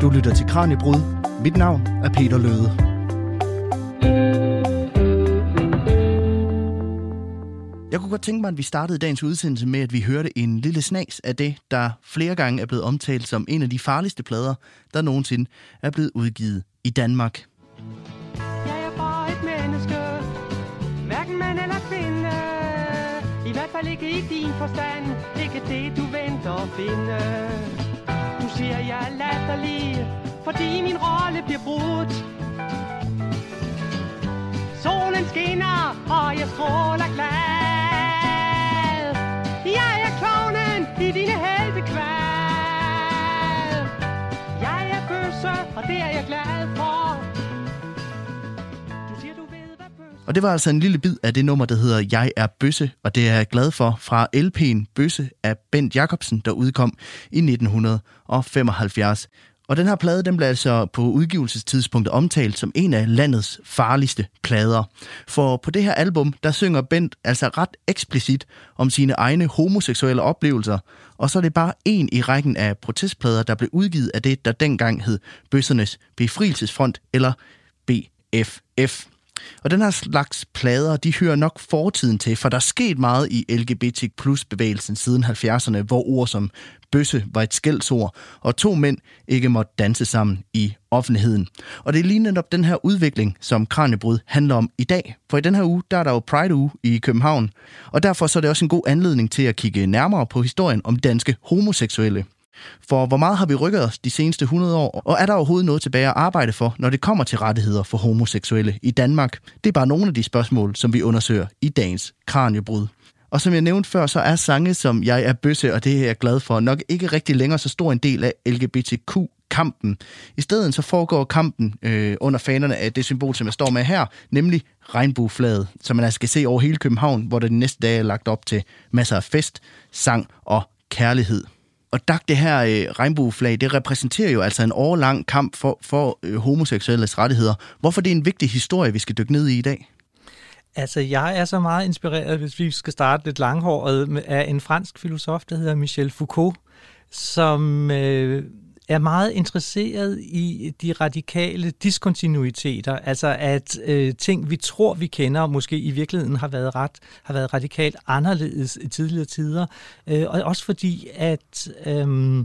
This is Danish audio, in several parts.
Du lytter til Kranjebrud. Mit navn er Peter Løde. Jeg kunne godt tænke mig, at vi startede dagens udsendelse med, at vi hørte en lille snas af det, der flere gange er blevet omtalt som en af de farligste plader, der nogensinde er blevet udgivet i Danmark. Jeg er bare et menneske, hverken mand eller kvinde. I hvert fald ikke i din forstand, ikke det du venter at finde. Siger, jeg er latterlig, fordi min rolle bliver brudt. Solen skinner, og jeg stråler glad. Jeg er klovnen i dine heltekvad. Jeg er bøsse, og det er jeg glad for. Og det var altså en lille bid af det nummer, der hedder Jeg er Bøsse, og det er jeg glad for fra LP'en Bøsse af Bent Jacobsen, der udkom i 1975. Og den her plade, den blev altså på udgivelsestidspunktet omtalt som en af landets farligste plader. For på det her album, der synger Bent altså ret eksplicit om sine egne homoseksuelle oplevelser, og så er det bare en i rækken af protestplader, der blev udgivet af det, der dengang hed Bøssernes Befrielsesfront, eller BFF. Og den her slags plader, de hører nok fortiden til, for der er sket meget i LGBT plus bevægelsen siden 70'erne, hvor ord som bøsse var et skældsord, og to mænd ikke måtte danse sammen i offentligheden. Og det er lige netop den her udvikling, som Kranjebrud handler om i dag. For i den her uge, der er der jo Pride-uge i København, og derfor så er det også en god anledning til at kigge nærmere på historien om danske homoseksuelle. For hvor meget har vi rykket os de seneste 100 år, og er der overhovedet noget tilbage at arbejde for, når det kommer til rettigheder for homoseksuelle i Danmark? Det er bare nogle af de spørgsmål, som vi undersøger i dagens Kranjebrud. Og som jeg nævnte før, så er sange som Jeg er bøsse, og det er jeg glad for, nok ikke rigtig længere så stor en del af LGBTQ kampen. I stedet så foregår kampen øh, under fanerne af det symbol, som jeg står med her, nemlig regnbueflaget, som man altså skal se over hele København, hvor der de næste dage er lagt op til masser af fest, sang og kærlighed. Og Dag, det her øh, regnbueflag, det repræsenterer jo altså en årlang kamp for, for øh, homoseksuelles rettigheder. Hvorfor det er en vigtig historie, vi skal dykke ned i i dag? Altså, jeg er så meget inspireret, hvis vi skal starte lidt langhåret, med- af en fransk filosof, der hedder Michel Foucault, som øh, er meget interesseret i de radikale diskontinuiteter, altså at øh, ting, vi tror, vi kender, måske i virkeligheden har været ret har været radikalt anderledes i tidligere tider, øh, og også fordi, at øh,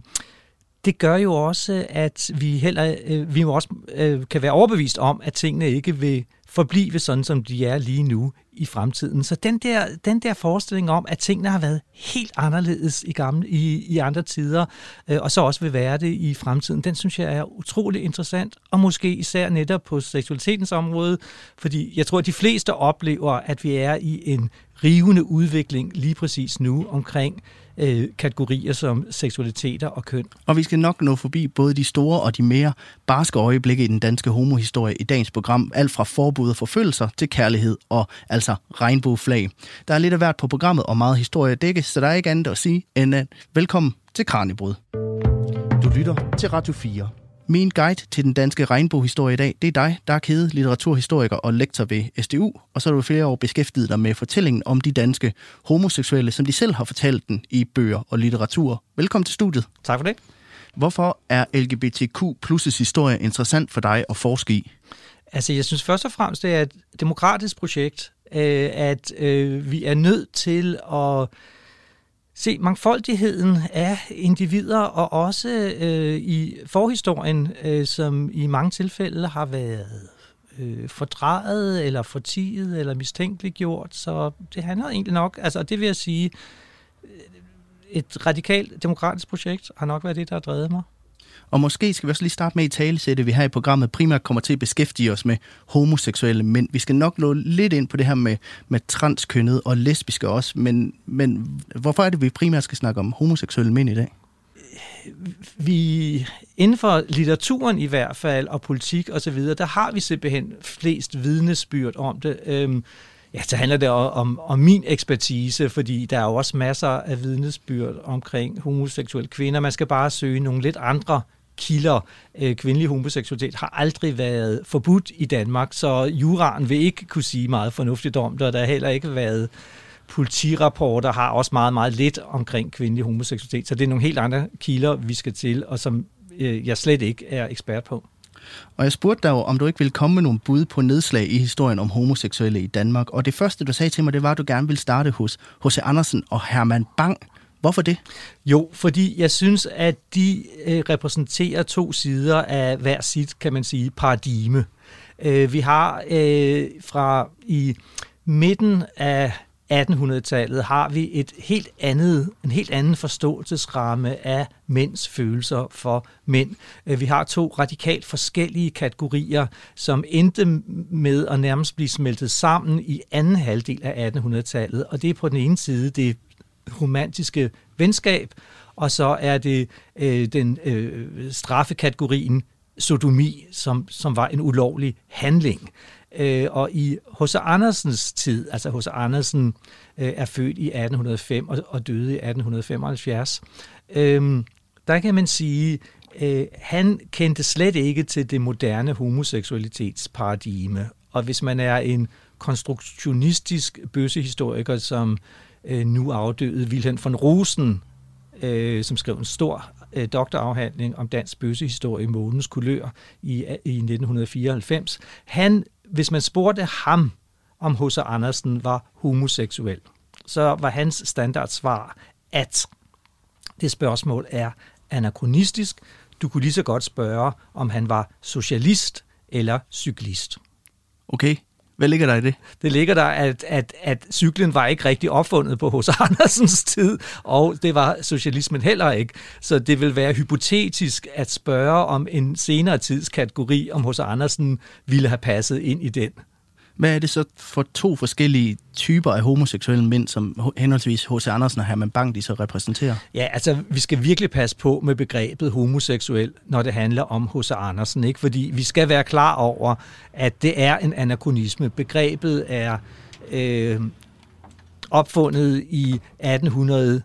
det gør jo også, at vi heller øh, vi må også øh, kan være overbevist om, at tingene ikke vil forblive sådan, som de er lige nu i fremtiden. Så den der, den der forestilling om, at tingene har været helt anderledes i, gamle, i, i andre tider, øh, og så også vil være det i fremtiden, den synes jeg er utrolig interessant, og måske især netop på seksualitetens område, fordi jeg tror, at de fleste oplever, at vi er i en rivende udvikling lige præcis nu omkring øh, kategorier som seksualiteter og køn. Og vi skal nok nå forbi både de store og de mere barske øjeblikke i den danske homohistorie i dagens program. Alt fra forbud og forfølgelser til kærlighed og altså regnbueflag. Der er lidt af hvert på programmet og meget historie at dække, så der er ikke andet at sige end at velkommen til Kranjebrud. Du lytter til Radio 4. Min guide til den danske regnbuehistorie i dag, det er dig, der er kede litteraturhistoriker og lektor ved SDU, og så har du flere år beskæftiget dig med fortællingen om de danske homoseksuelle, som de selv har fortalt den i bøger og litteratur. Velkommen til studiet. Tak for det. Hvorfor er LGBTQ plus' historie interessant for dig at forske i? Altså, jeg synes først og fremmest, det er et demokratisk projekt, øh, at øh, vi er nødt til at se mangfoldigheden af individer, og også øh, i forhistorien, øh, som i mange tilfælde har været øh, fordrejet, eller fortiget, eller mistænkeliggjort. Så det handler egentlig nok, altså det vil jeg sige, øh, et radikalt demokratisk projekt har nok været det, der har drevet mig. Og måske skal vi også lige starte med i talesætte, vi her i programmet primært kommer til at beskæftige os med homoseksuelle mænd. Vi skal nok nå lidt ind på det her med, med transkønnet og lesbiske også, men, men hvorfor er det, vi primært skal snakke om homoseksuelle mænd i dag? vi inden for litteraturen i hvert fald, og politik og så videre, der har vi simpelthen flest vidnesbyrd om det. Øhm, ja, så handler det om, om min ekspertise, fordi der er jo også masser af vidnesbyrd omkring homoseksuelle kvinder. Man skal bare søge nogle lidt andre kilder. Øh, kvindelig homoseksualitet har aldrig været forbudt i Danmark, så juraen vil ikke kunne sige meget fornuftigt om det, og der har heller ikke været politirapporter har også meget, meget lidt omkring kvindelig homoseksualitet. Så det er nogle helt andre kilder, vi skal til, og som øh, jeg slet ikke er ekspert på. Og jeg spurgte dig jo, om du ikke ville komme med nogle bud på nedslag i historien om homoseksuelle i Danmark. Og det første, du sagde til mig, det var, at du gerne ville starte hos H.C. Andersen og Herman Bang. Hvorfor det? Jo, fordi jeg synes, at de øh, repræsenterer to sider af hver sit, kan man sige, paradigme. Øh, vi har øh, fra i midten af 1800-tallet har vi et helt andet, en helt anden forståelsesramme af mænds følelser for mænd. Øh, vi har to radikalt forskellige kategorier, som endte med at nærmest blive smeltet sammen i anden halvdel af 1800-tallet. Og det er på den ene side det romantiske venskab, og så er det øh, den øh, straffekategorien sodomi, som, som var en ulovlig handling. Øh, og i H.C. Andersens tid, altså H.C. Andersen øh, er født i 1805 og, og døde i 1875, øh, der kan man sige, øh, han kendte slet ikke til det moderne homoseksualitetsparadigme. Og hvis man er en konstruktionistisk bøssehistoriker, som øh, nu afdøde Wilhelm von Rosen, øh, som skrev en stor øh, doktorafhandling om dansk bøssehistorie i månens kulør i, i 1994. Han, hvis man spurgte ham, om H.C. Andersen var homoseksuel, så var hans standardsvar, at det spørgsmål er anachronistisk. Du kunne lige så godt spørge, om han var socialist eller cyklist. Okay, hvad ligger der i det? Det ligger der, at, at, at cyklen var ikke rigtig opfundet på hos Andersens tid, og det var socialismen heller ikke. Så det vil være hypotetisk at spørge om en senere tidskategori, om hos Andersen ville have passet ind i den. Hvad er det så for to forskellige typer af homoseksuelle mænd, som henholdsvis H.C. Andersen og Herman Bang, de så repræsenterer? Ja, altså vi skal virkelig passe på med begrebet homoseksuel, når det handler om H.C. Andersen, ikke? fordi vi skal være klar over, at det er en anachronisme. Begrebet er øh, opfundet i 1800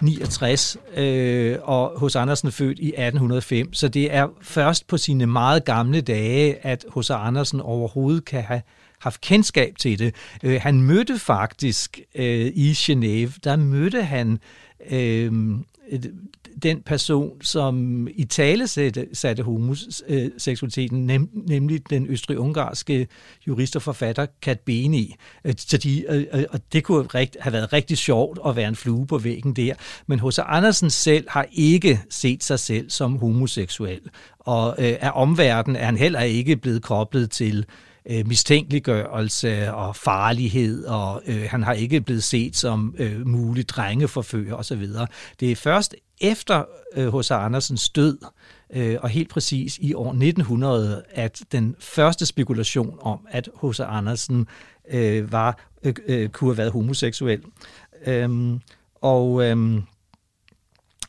69, øh, og hos Andersen er født i 1805. Så det er først på sine meget gamle dage, at hos Andersen overhovedet kan have haft kendskab til det. Øh, han mødte faktisk øh, i Genève, der mødte han øh, den person, som i tale satte, satte homoseksualiteten, øh, nem, nemlig den østrig-ungarske jurist og forfatter Kat Beni. Øh, så de, øh, og det kunne rigt, have været rigtig sjovt at være en flue på væggen der. Men H.C. Andersen selv har ikke set sig selv som homoseksuel. Og øh, af omverdenen er han heller ikke blevet koblet til øh, mistænkeliggørelse og farlighed, og øh, han har ikke blevet set som øh, mulig drengeforfører osv. Det er først efter H.C. Øh, Andersens død, øh, og helt præcis i år 1900, at den første spekulation om, at H.C. Andersen øh, var, øh, øh, kunne have været homoseksuel. Øhm, og øhm,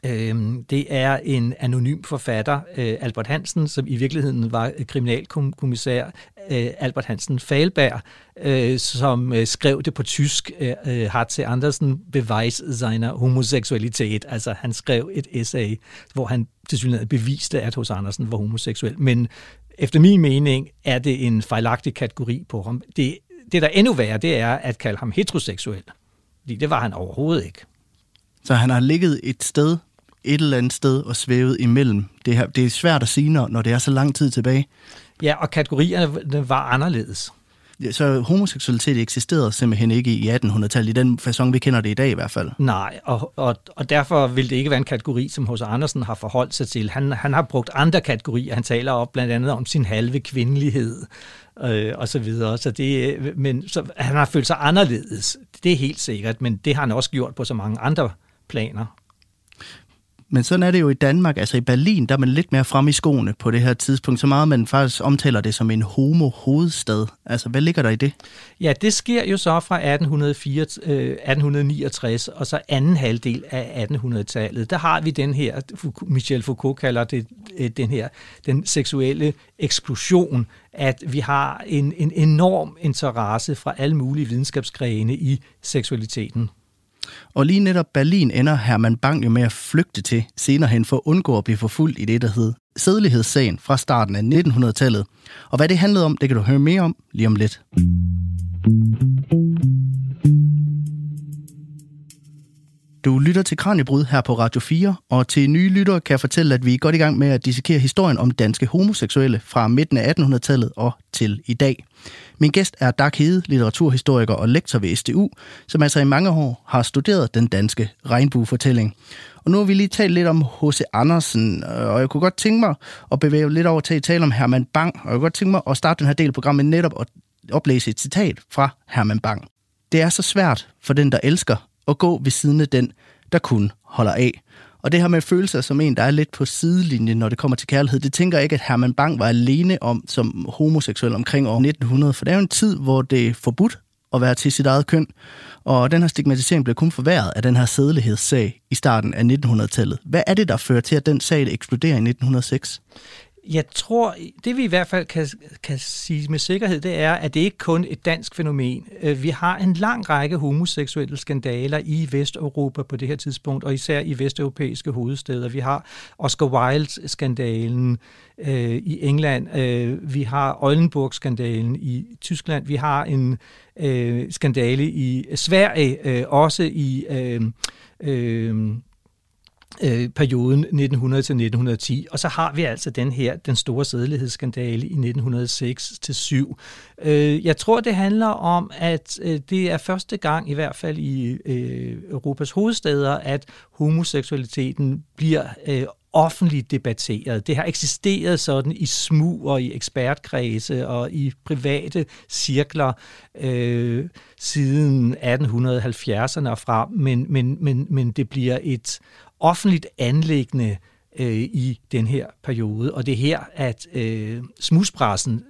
Øhm, det er en anonym forfatter, øh, Albert Hansen, som i virkeligheden var øh, kriminalkommissær øh, Albert Hansen Falberg, øh, som øh, skrev det på tysk, øh, øh, H.C. Andersen beweis seiner homoseksualitet. Altså han skrev et essay, hvor han til synligheden beviste, at hos Andersen var homoseksuel. Men efter min mening er det en fejlagtig kategori på ham. Det, det der endnu værre, det er at kalde ham heteroseksuel. Fordi det var han overhovedet ikke. Så han har ligget et sted et eller andet sted og svævet imellem. Det, her, det er svært at sige, når, når det er så lang tid tilbage. Ja, og kategorierne var anderledes. Ja, så homoseksualitet eksisterede simpelthen ikke i 1800-tallet, i den façon, vi kender det i dag i hvert fald. Nej, og, og, og derfor vil det ikke være en kategori, som hos Andersen har forholdt sig til. Han, han har brugt andre kategorier. Han taler op blandt andet om sin halve kvindelighed øh, og så videre. Så det, men så, han har følt sig anderledes. Det er helt sikkert, men det har han også gjort på så mange andre planer. Men sådan er det jo i Danmark. Altså i Berlin, der er man lidt mere frem i skoene på det her tidspunkt. Så meget man faktisk omtaler det som en homo-hovedstad. Altså, hvad ligger der i det? Ja, det sker jo så fra 1804, øh, 1869 og så anden halvdel af 1800-tallet. Der har vi den her, Michel Foucault kalder det øh, den her, den seksuelle eksplosion, at vi har en, en enorm interesse fra alle mulige videnskabsgrene i seksualiteten. Og lige netop Berlin ender Herman Bang jo med at flygte til senere hen for at undgå at blive forfulgt i det, der hed sædelighedssagen fra starten af 1900-tallet. Og hvad det handlede om, det kan du høre mere om lige om lidt. Du lytter til Kranjebrud her på Radio 4, og til nye lyttere kan jeg fortælle, at vi er godt i gang med at dissekere historien om danske homoseksuelle fra midten af 1800-tallet og til i dag. Min gæst er Dag Hede, litteraturhistoriker og lektor ved SDU, som altså i mange år har studeret den danske regnbuefortælling. Og nu har vi lige talt lidt om H.C. Andersen, og jeg kunne godt tænke mig at bevæge lidt over til at tale om Herman Bang, og jeg kunne godt tænke mig at starte den her del af programmet netop at oplæse et citat fra Herman Bang. Det er så svært for den, der elsker, og gå ved siden af den, der kun holder af. Og det her med følelser som en, der er lidt på sidelinjen, når det kommer til kærlighed, det tænker jeg ikke, at Herman Bang var alene om som homoseksuel omkring år 1900, for det er jo en tid, hvor det er forbudt at være til sit eget køn. Og den her stigmatisering blev kun forværret af den her sædelighedssag i starten af 1900-tallet. Hvad er det, der fører til, at den sag eksploderer i 1906? Jeg tror, det vi i hvert fald kan, kan sige med sikkerhed, det er, at det ikke kun er et dansk fænomen. Øh, vi har en lang række homoseksuelle skandaler i Vesteuropa på det her tidspunkt, og især i vesteuropæiske hovedsteder. Vi har Oscar Wilde-skandalen øh, i England, øh, vi har Oldenburg-skandalen i Tyskland, vi har en øh, skandale i Sverige, øh, også i... Øh, øh, øh, perioden 1900 til 1910. Og så har vi altså den her, den store sædelighedsskandale i 1906-7. Øh, jeg tror, det handler om, at øh, det er første gang, i hvert fald i øh, Europas hovedsteder, at homoseksualiteten bliver øh, offentligt debatteret. Det har eksisteret sådan i smug og i ekspertkredse og i private cirkler øh, siden 1870'erne og frem, men, men, men, men det bliver et offentligt anlæggende øh, i den her periode. Og det er her, at øh, smuspressen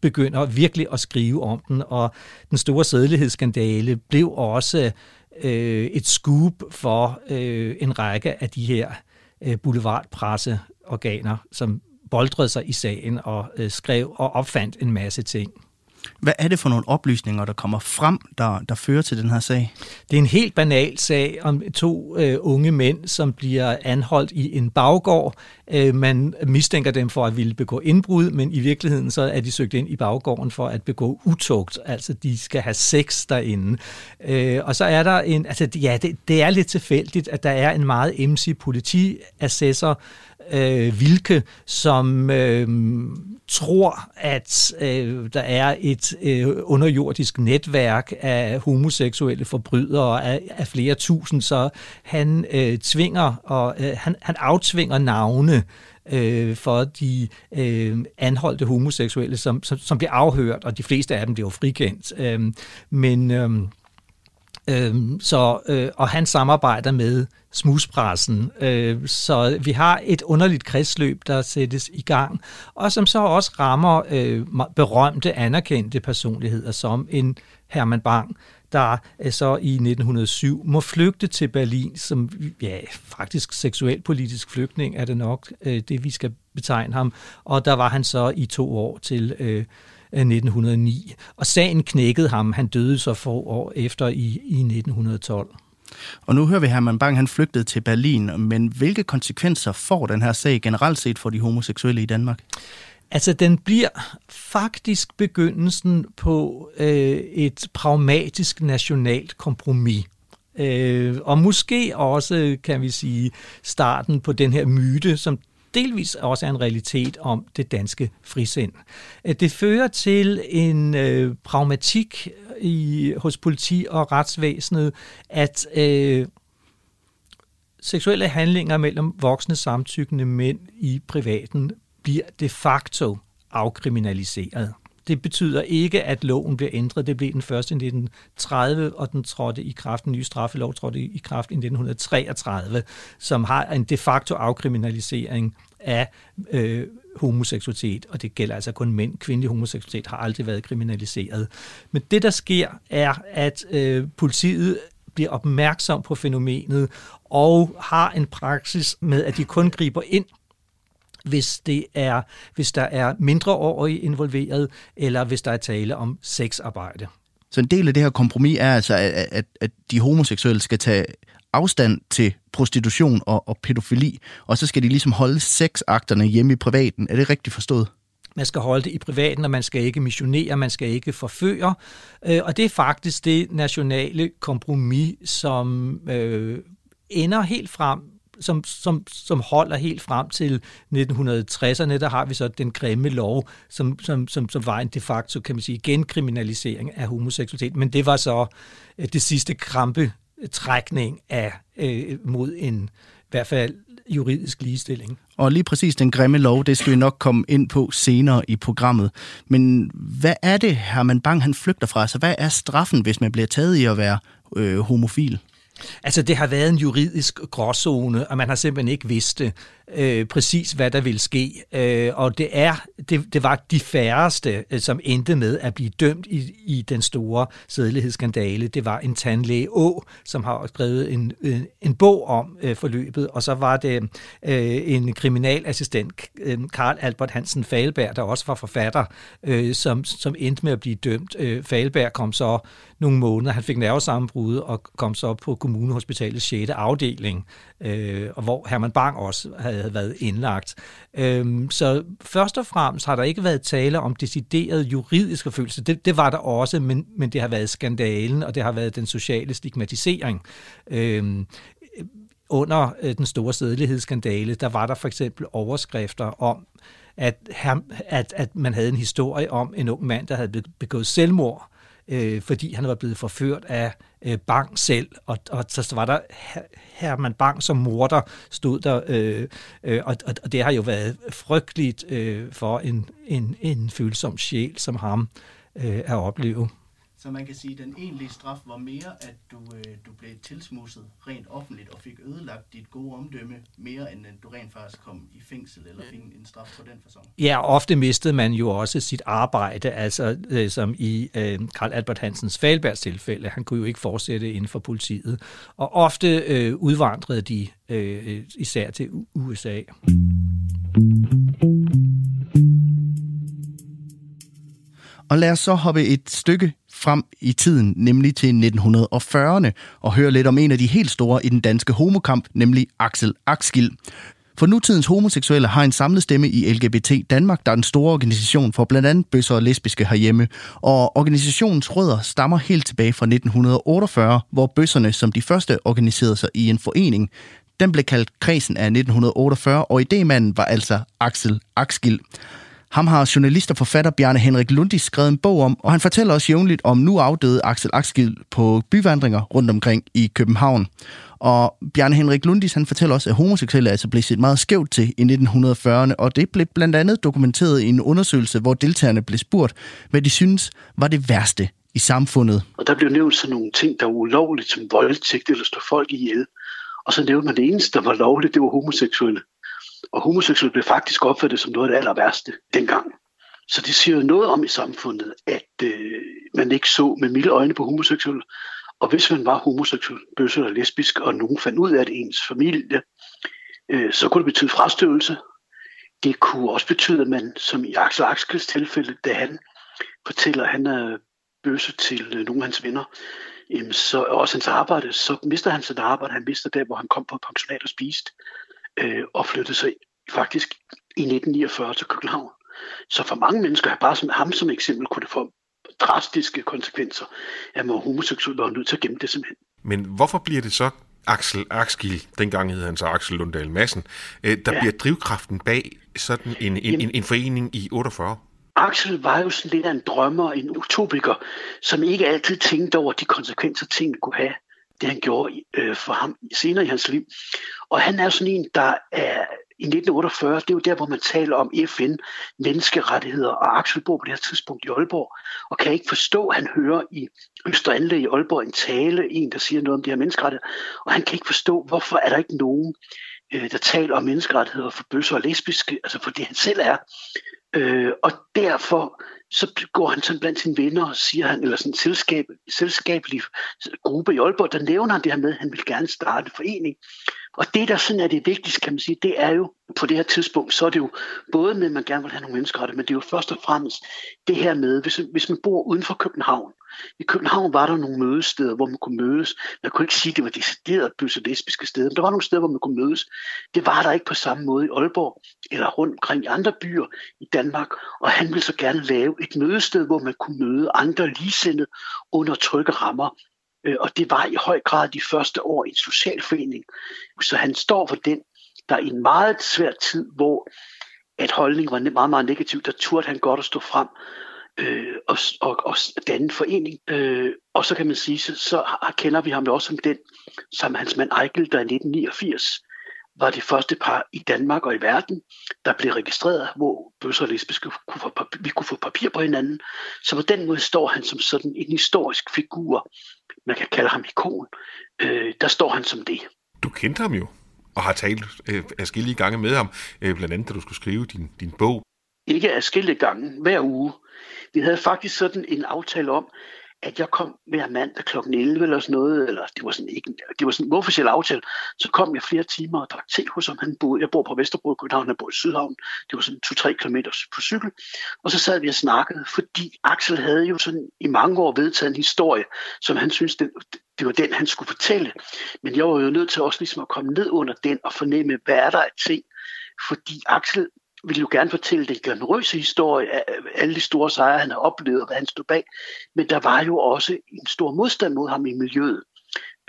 begynder virkelig at skrive om den, og den store sædelighedsskandale blev også øh, et scoop for øh, en række af de her øh, boulevardpresseorganer, som boldrede sig i sagen og øh, skrev og opfandt en masse ting. Hvad er det for nogle oplysninger, der kommer frem, der, der fører til den her sag? Det er en helt banal sag om to øh, unge mænd, som bliver anholdt i en baggård. Øh, man mistænker dem for at ville begå indbrud, men i virkeligheden så er de søgt ind i baggården for at begå utugt. Altså, de skal have sex derinde. Øh, og så er der en... Altså, ja, det, det er lidt tilfældigt, at der er en meget emsig politiassessor, øh, Vilke, som øh, tror, at øh, der er et øh, underjordisk netværk af homoseksuelle forbrydere af, af flere tusind, så han øh, tvinger og øh, han, han aftvinger navne øh, for de øh, anholdte homoseksuelle, som, som, som bliver afhørt, og de fleste af dem bliver jo frikendt. Øh, men øh, øh, så øh, og han samarbejder med smuspressen. Øh, så vi har et underligt kredsløb, der sættes i gang, og som så også rammer øh, berømte, anerkendte personligheder som en Herman Bang, der øh, så i 1907 må flygte til Berlin som ja, faktisk seksuel-politisk flygtning, er det nok øh, det, vi skal betegne ham. Og der var han så i to år til øh, 1909. Og sagen knækkede ham. Han døde så få år efter i, i 1912. Og nu hører vi Herman Bang, han flygtede til Berlin, men hvilke konsekvenser får den her sag generelt set for de homoseksuelle i Danmark? Altså, den bliver faktisk begyndelsen på øh, et pragmatisk nationalt kompromis. Øh, og måske også, kan vi sige, starten på den her myte, som delvis også er en realitet om det danske frisind. Det fører til en øh, pragmatik i, hos politi og retsvæsenet, at øh, seksuelle handlinger mellem voksne samtykkende mænd i privaten bliver de facto afkriminaliseret. Det betyder ikke, at loven bliver ændret. Det blev den første i 1930, og den trådte i kraft, den nye straffelov trådte i kraft i 1933, som har en de facto afkriminalisering af øh, homoseksualitet, og det gælder altså kun mænd. Kvindelig homoseksualitet har aldrig været kriminaliseret. Men det, der sker, er, at øh, politiet bliver opmærksom på fænomenet og har en praksis med, at de kun griber ind hvis, det er, hvis der er mindreårige involveret, eller hvis der er tale om sexarbejde. Så en del af det her kompromis er altså, at, at, at de homoseksuelle skal tage afstand til prostitution og, og pædofili, og så skal de ligesom holde sexakterne hjemme i privaten. Er det rigtigt forstået? Man skal holde det i privaten, og man skal ikke missionere, man skal ikke forføre. Øh, og det er faktisk det nationale kompromis, som øh, ender helt frem som, som, som holder helt frem til 1960'erne. Der har vi så den grimme lov, som, som, som, som var en de facto, kan man sige, genkriminalisering af homoseksualitet. Men det var så øh, det sidste krampe trækning af øh, mod en i hvert fald juridisk ligestilling. Og lige præcis den grimme lov, det skal vi nok komme ind på senere i programmet. Men hvad er det, Herman Bang han flygter fra? Altså, hvad er straffen, hvis man bliver taget i at være øh, homofil? Altså, det har været en juridisk gråzone, og man har simpelthen ikke vidst det øh, præcis, hvad der ville ske. Øh, og det er det, det var de færreste, øh, som endte med at blive dømt i, i den store sædelighedsskandale. Det var en tandlæge Å, som har skrevet en, en, en bog om øh, forløbet, og så var det øh, en kriminalassistent, øh, Karl Albert Hansen Falberg, der også var forfatter, øh, som, som endte med at blive dømt. Øh, Falberg kom så nogle måneder, han fik nervesammenbrud og kom så på kommunehospitalets 6. afdeling, øh, og hvor Herman Bang også havde været indlagt. Øhm, så først og fremmest har der ikke været tale om decideret juridisk forfølgelse. Det, det var der også, men, men det har været skandalen, og det har været den sociale stigmatisering. Øhm, under øh, den store sædelighedsskandale, der var der for eksempel overskrifter om, at, at, at man havde en historie om en ung mand, der havde begået selvmord, øh, fordi han var blevet forført af øh, Bang selv, og, og så var der Herman Bang som morder, stod der, øh, øh, og, og det har jo været frygteligt øh, for en, en, en følsom sjæl som ham øh, at opleve. Så man kan sige, at den egentlige straf var mere, at du, øh, du blev tilsmusset rent offentligt og fik ødelagt dit gode omdømme, mere end at du rent faktisk kom i fængsel eller fik en straf på den fasong. Ja, ofte mistede man jo også sit arbejde, altså øh, som i øh, Karl Albert Hansens Falbergs tilfælde. Han kunne jo ikke fortsætte inden for politiet. Og ofte øh, udvandrede de øh, især til USA. Og lad os så hoppe et stykke frem i tiden, nemlig til 1940'erne, og høre lidt om en af de helt store i den danske homokamp, nemlig Axel Axgild. For nutidens homoseksuelle har en samlet stemme i LGBT Danmark, der er en stor organisation for blandt andet bøsser og lesbiske herhjemme. Og organisationens rødder stammer helt tilbage fra 1948, hvor bøsserne som de første organiserede sig i en forening. Den blev kaldt Kredsen af 1948, og idémanden var altså Axel Axgild. Ham har journalist og forfatter Bjarne Henrik Lundis skrevet en bog om, og han fortæller også jævnligt om nu afdøde Axel Axel på byvandringer rundt omkring i København. Og Bjarne Henrik Lundis han fortæller også, at homoseksuelle altså blev set meget skævt til i 1940'erne, og det blev blandt andet dokumenteret i en undersøgelse, hvor deltagerne blev spurgt, hvad de synes var det værste i samfundet. Og der blev nævnt sådan nogle ting, der var ulovligt, som voldtægt eller stå folk ihjel. Og så nævnte man det eneste, der var lovligt, det var homoseksuelle. Og homoseksuelle blev faktisk opfattet som noget af det aller værste dengang. Så det siger jo noget om i samfundet, at øh, man ikke så med milde øjne på homoseksuelle. Og hvis man var homoseksuel, bøsse eller lesbisk, og nogen fandt ud af det ens familie, øh, så kunne det betyde frastøvelse. Det kunne også betyde, at man, som i Axel Axels tilfælde, da han fortæller, at han er bøsse til øh, nogle af hans venner, jamen, så også hans arbejde, så mister han sit arbejde. Han mister der, hvor han kom på pensionat og spiste øh, og flyttede sig faktisk i 1949 til København. Så for mange mennesker, bare som ham som eksempel, kunne det få drastiske konsekvenser, at man homoseksuel var nødt til at gemme det simpelthen. Men hvorfor bliver det så Axel Axgil, dengang hed han så Axel Lundahl Madsen, øh, der ja. bliver drivkraften bag sådan en, en, en, en forening i 48? Axel var jo sådan lidt af en drømmer, en utopiker, som ikke altid tænkte over de konsekvenser, tingene kunne have det han gjorde øh, for ham senere i hans liv. Og han er sådan en, der er i 1948, det er jo der, hvor man taler om FN, menneskerettigheder, og Axel bor på det her tidspunkt i Aalborg, og kan ikke forstå, at han hører i Østeranlæg i Aalborg en tale, en, der siger noget om de her menneskerettigheder, og han kan ikke forstå, hvorfor er der ikke nogen, øh, der taler om menneskerettigheder for bøsser og lesbiske, altså for det han selv er. Øh, og derfor så går han sådan blandt sine venner og siger han, eller sådan en selskab, selskabelig gruppe i Aalborg, der nævner han det her med, at han vil gerne starte en forening. Og det, der sådan er det vigtigste, kan man sige, det er jo på det her tidspunkt, så er det jo både med, at man gerne vil have nogle menneskerettigheder, men det er jo først og fremmest det her med, hvis, hvis man bor uden for København. I København var der nogle mødesteder, hvor man kunne mødes. Man kunne ikke sige, at det var decideret bøsse lesbiske steder, men der var nogle steder, hvor man kunne mødes. Det var der ikke på samme måde i Aalborg eller rundt omkring i andre byer i Danmark. Og han ville så gerne lave et mødested, hvor man kunne møde andre ligesindede under trygge rammer Øh, og det var i høj grad de første år i en socialforening. Så han står for den, der i en meget svær tid, hvor at holdningen var meget, meget negativ, der turde han godt at stå frem øh, og, og, og danne en forening. Øh, og så kan man sige, så, så kender vi ham jo også som den, som hans mand Eichel, der i 1989 var det første par i Danmark og i verden, der blev registreret, hvor bøsser og lesbiske kunne få, vi kunne få papir på hinanden. Så på den måde står han som sådan en historisk figur. Man kan kalde ham ikon. Øh, der står han som det. Du kendte ham jo, og har talt øh, afskillige gange med ham, øh, blandt andet da du skulle skrive din, din bog. Ikke afskillige gange, hver uge. Vi havde faktisk sådan en aftale om, at jeg kom hver mandag kl. 11 eller sådan noget, eller det var sådan, ikke, det var sådan en uofficiel aftale, så kom jeg flere timer og drak te hos ham. Han boede, jeg bor på Vesterbro i København, han bor i Sydhavn. Det var sådan 2-3 km på cykel. Og så sad vi og snakkede, fordi Axel havde jo sådan i mange år vedtaget en historie, som han synes, det, det var den, han skulle fortælle. Men jeg var jo nødt til også ligesom at komme ned under den og fornemme, hvad er der af ting. Fordi Axel ville jo gerne fortælle den generøse historie af alle de store sejre, han har oplevet, og hvad han stod bag. Men der var jo også en stor modstand mod ham i miljøet.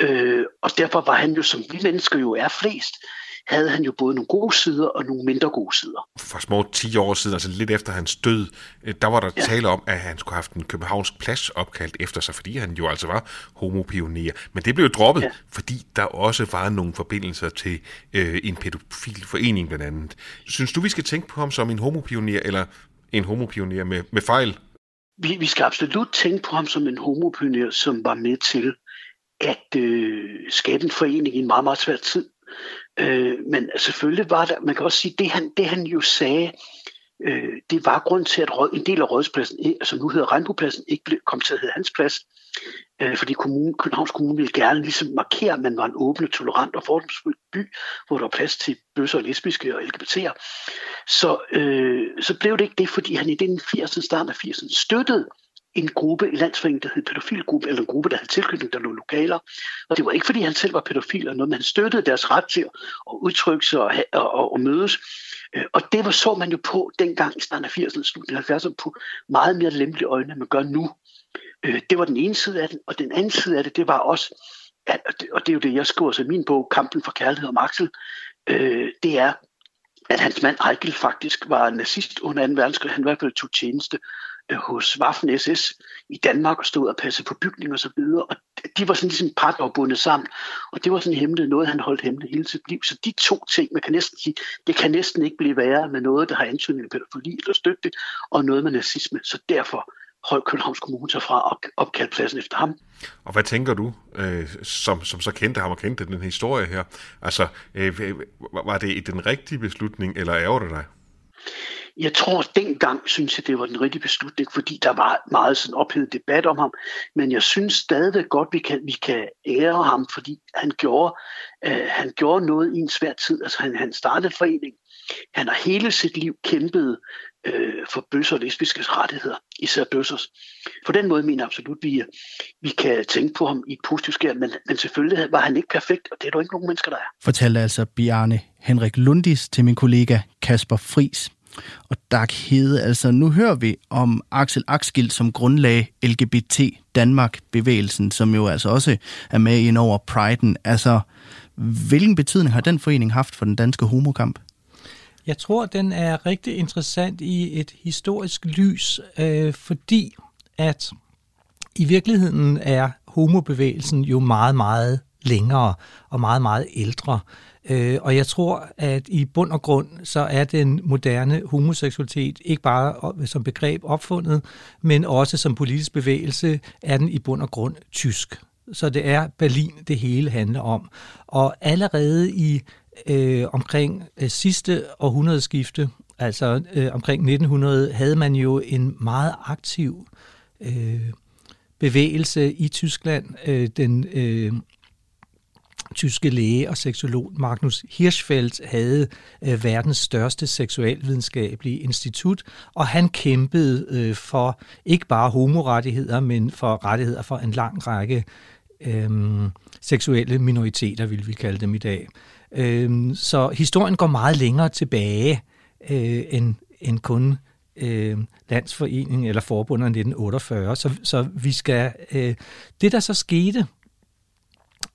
Øh, og derfor var han jo, som vi mennesker jo er flest, havde han jo både nogle gode sider og nogle mindre gode sider. For små 10 år siden, altså lidt efter hans død, øh, der var der ja. tale om, at han skulle have haft en københavnsk plads opkaldt efter sig, fordi han jo altså var homopioner. Men det blev jo droppet, ja. fordi der også var nogle forbindelser til øh, en pædofil forening blandt andet. Synes du, vi skal tænke på ham som en homopioner, eller en homopioner med, med fejl? Vi, vi skal absolut tænke på ham som en homopioner, som var med til at øh, skabe en forening i en meget, meget svær tid. Øh, men selvfølgelig var der, man kan også sige, det han, det han jo sagde, øh, det var grund til, at råd, en del af rådspladsen, altså eh, nu hedder Regnbogpladsen, ikke blev, kom til at hedde hans plads, øh, fordi kommunen, Københavns Kommune ville gerne ligesom markere, at man var en åben, tolerant og fordomsfuld by, hvor der var plads til bøsser og lesbiske og LGBT'er. Så, øh, så blev det ikke det, fordi han i den 80'erne, starten af 80'erne, støttede en gruppe i landsforeningen, der hed pædofilgruppe, eller en gruppe, der havde tilknytning, der lå lokaler. Og det var ikke, fordi han selv var pædofil eller noget, men han støttede deres ret til at udtrykke sig og, og, og, og mødes. Øh, og det var så man jo på dengang i starten af 80'erne, slutningen af 70'erne, på meget mere lempelige øjne, end man gør nu. Øh, det var den ene side af det, og den anden side af det, det var også, at, og det er jo det, jeg skriver i min bog, Kampen for kærlighed og Axel, øh, det er, at hans mand Eichel faktisk var nazist under 2. verdenskrig. Han i hvert fald tog tjeneste hos Waffen SS i Danmark og stod og passede på bygninger og så videre. Og de var sådan ligesom par, der var bundet sammen. Og det var sådan hemmeligt noget, han holdt hemmeligt hele sit liv. Så de to ting, man kan næsten sige, det kan næsten ikke blive værre med noget, der har ansøgning af pædofili eller støtte, og noget med nazisme. Så derfor holdt Københavns Kommune sig fra at opkalde pladsen efter ham. Og hvad tænker du, øh, som, som så kendte ham og kendte den historie her? Altså, øh, var det den rigtige beslutning, eller ærger det dig? Jeg tror, at dengang synes jeg, det var den rigtige beslutning, fordi der var meget sådan ophedet debat om ham. Men jeg synes stadig godt, vi kan, vi kan ære ham, fordi han gjorde, øh, han gjorde noget i en svær tid. Altså han, han startede forening. Han har hele sit liv kæmpet øh, for bøsser og lesbiske rettigheder, især bøssers. På den måde mener jeg absolut, at vi, vi kan tænke på ham i et positivt skær, men, men selvfølgelig var han ikke perfekt, og det er der ikke nogen mennesker, der er. Fortalte altså Bjarne Henrik Lundis til min kollega Kasper Fris. Og Dag Hede, altså nu hører vi om Axel Axgild, som grundlag LGBT Danmark-bevægelsen, som jo altså også er med ind over Pride'en. Altså, hvilken betydning har den forening haft for den danske homokamp? Jeg tror, den er rigtig interessant i et historisk lys, øh, fordi at i virkeligheden er homobevægelsen jo meget, meget længere og meget, meget ældre. Øh, Øh, og jeg tror, at i bund og grund, så er den moderne homoseksualitet ikke bare som begreb opfundet, men også som politisk bevægelse er den i bund og grund tysk. Så det er Berlin, det hele handler om. Og allerede i øh, omkring øh, sidste århundredeskifte, altså øh, omkring 1900, havde man jo en meget aktiv øh, bevægelse i Tyskland. Øh, den øh, tyske læge og seksolog Magnus Hirschfeld havde øh, verdens største seksualvidenskabelige institut, og han kæmpede øh, for ikke bare homorettigheder, men for rettigheder for en lang række øh, seksuelle minoriteter, vil vi kalde dem i dag. Øh, så historien går meget længere tilbage øh, end, end kun øh, landsforeningen eller forbundet 1948. Så, så vi skal, øh, det der så skete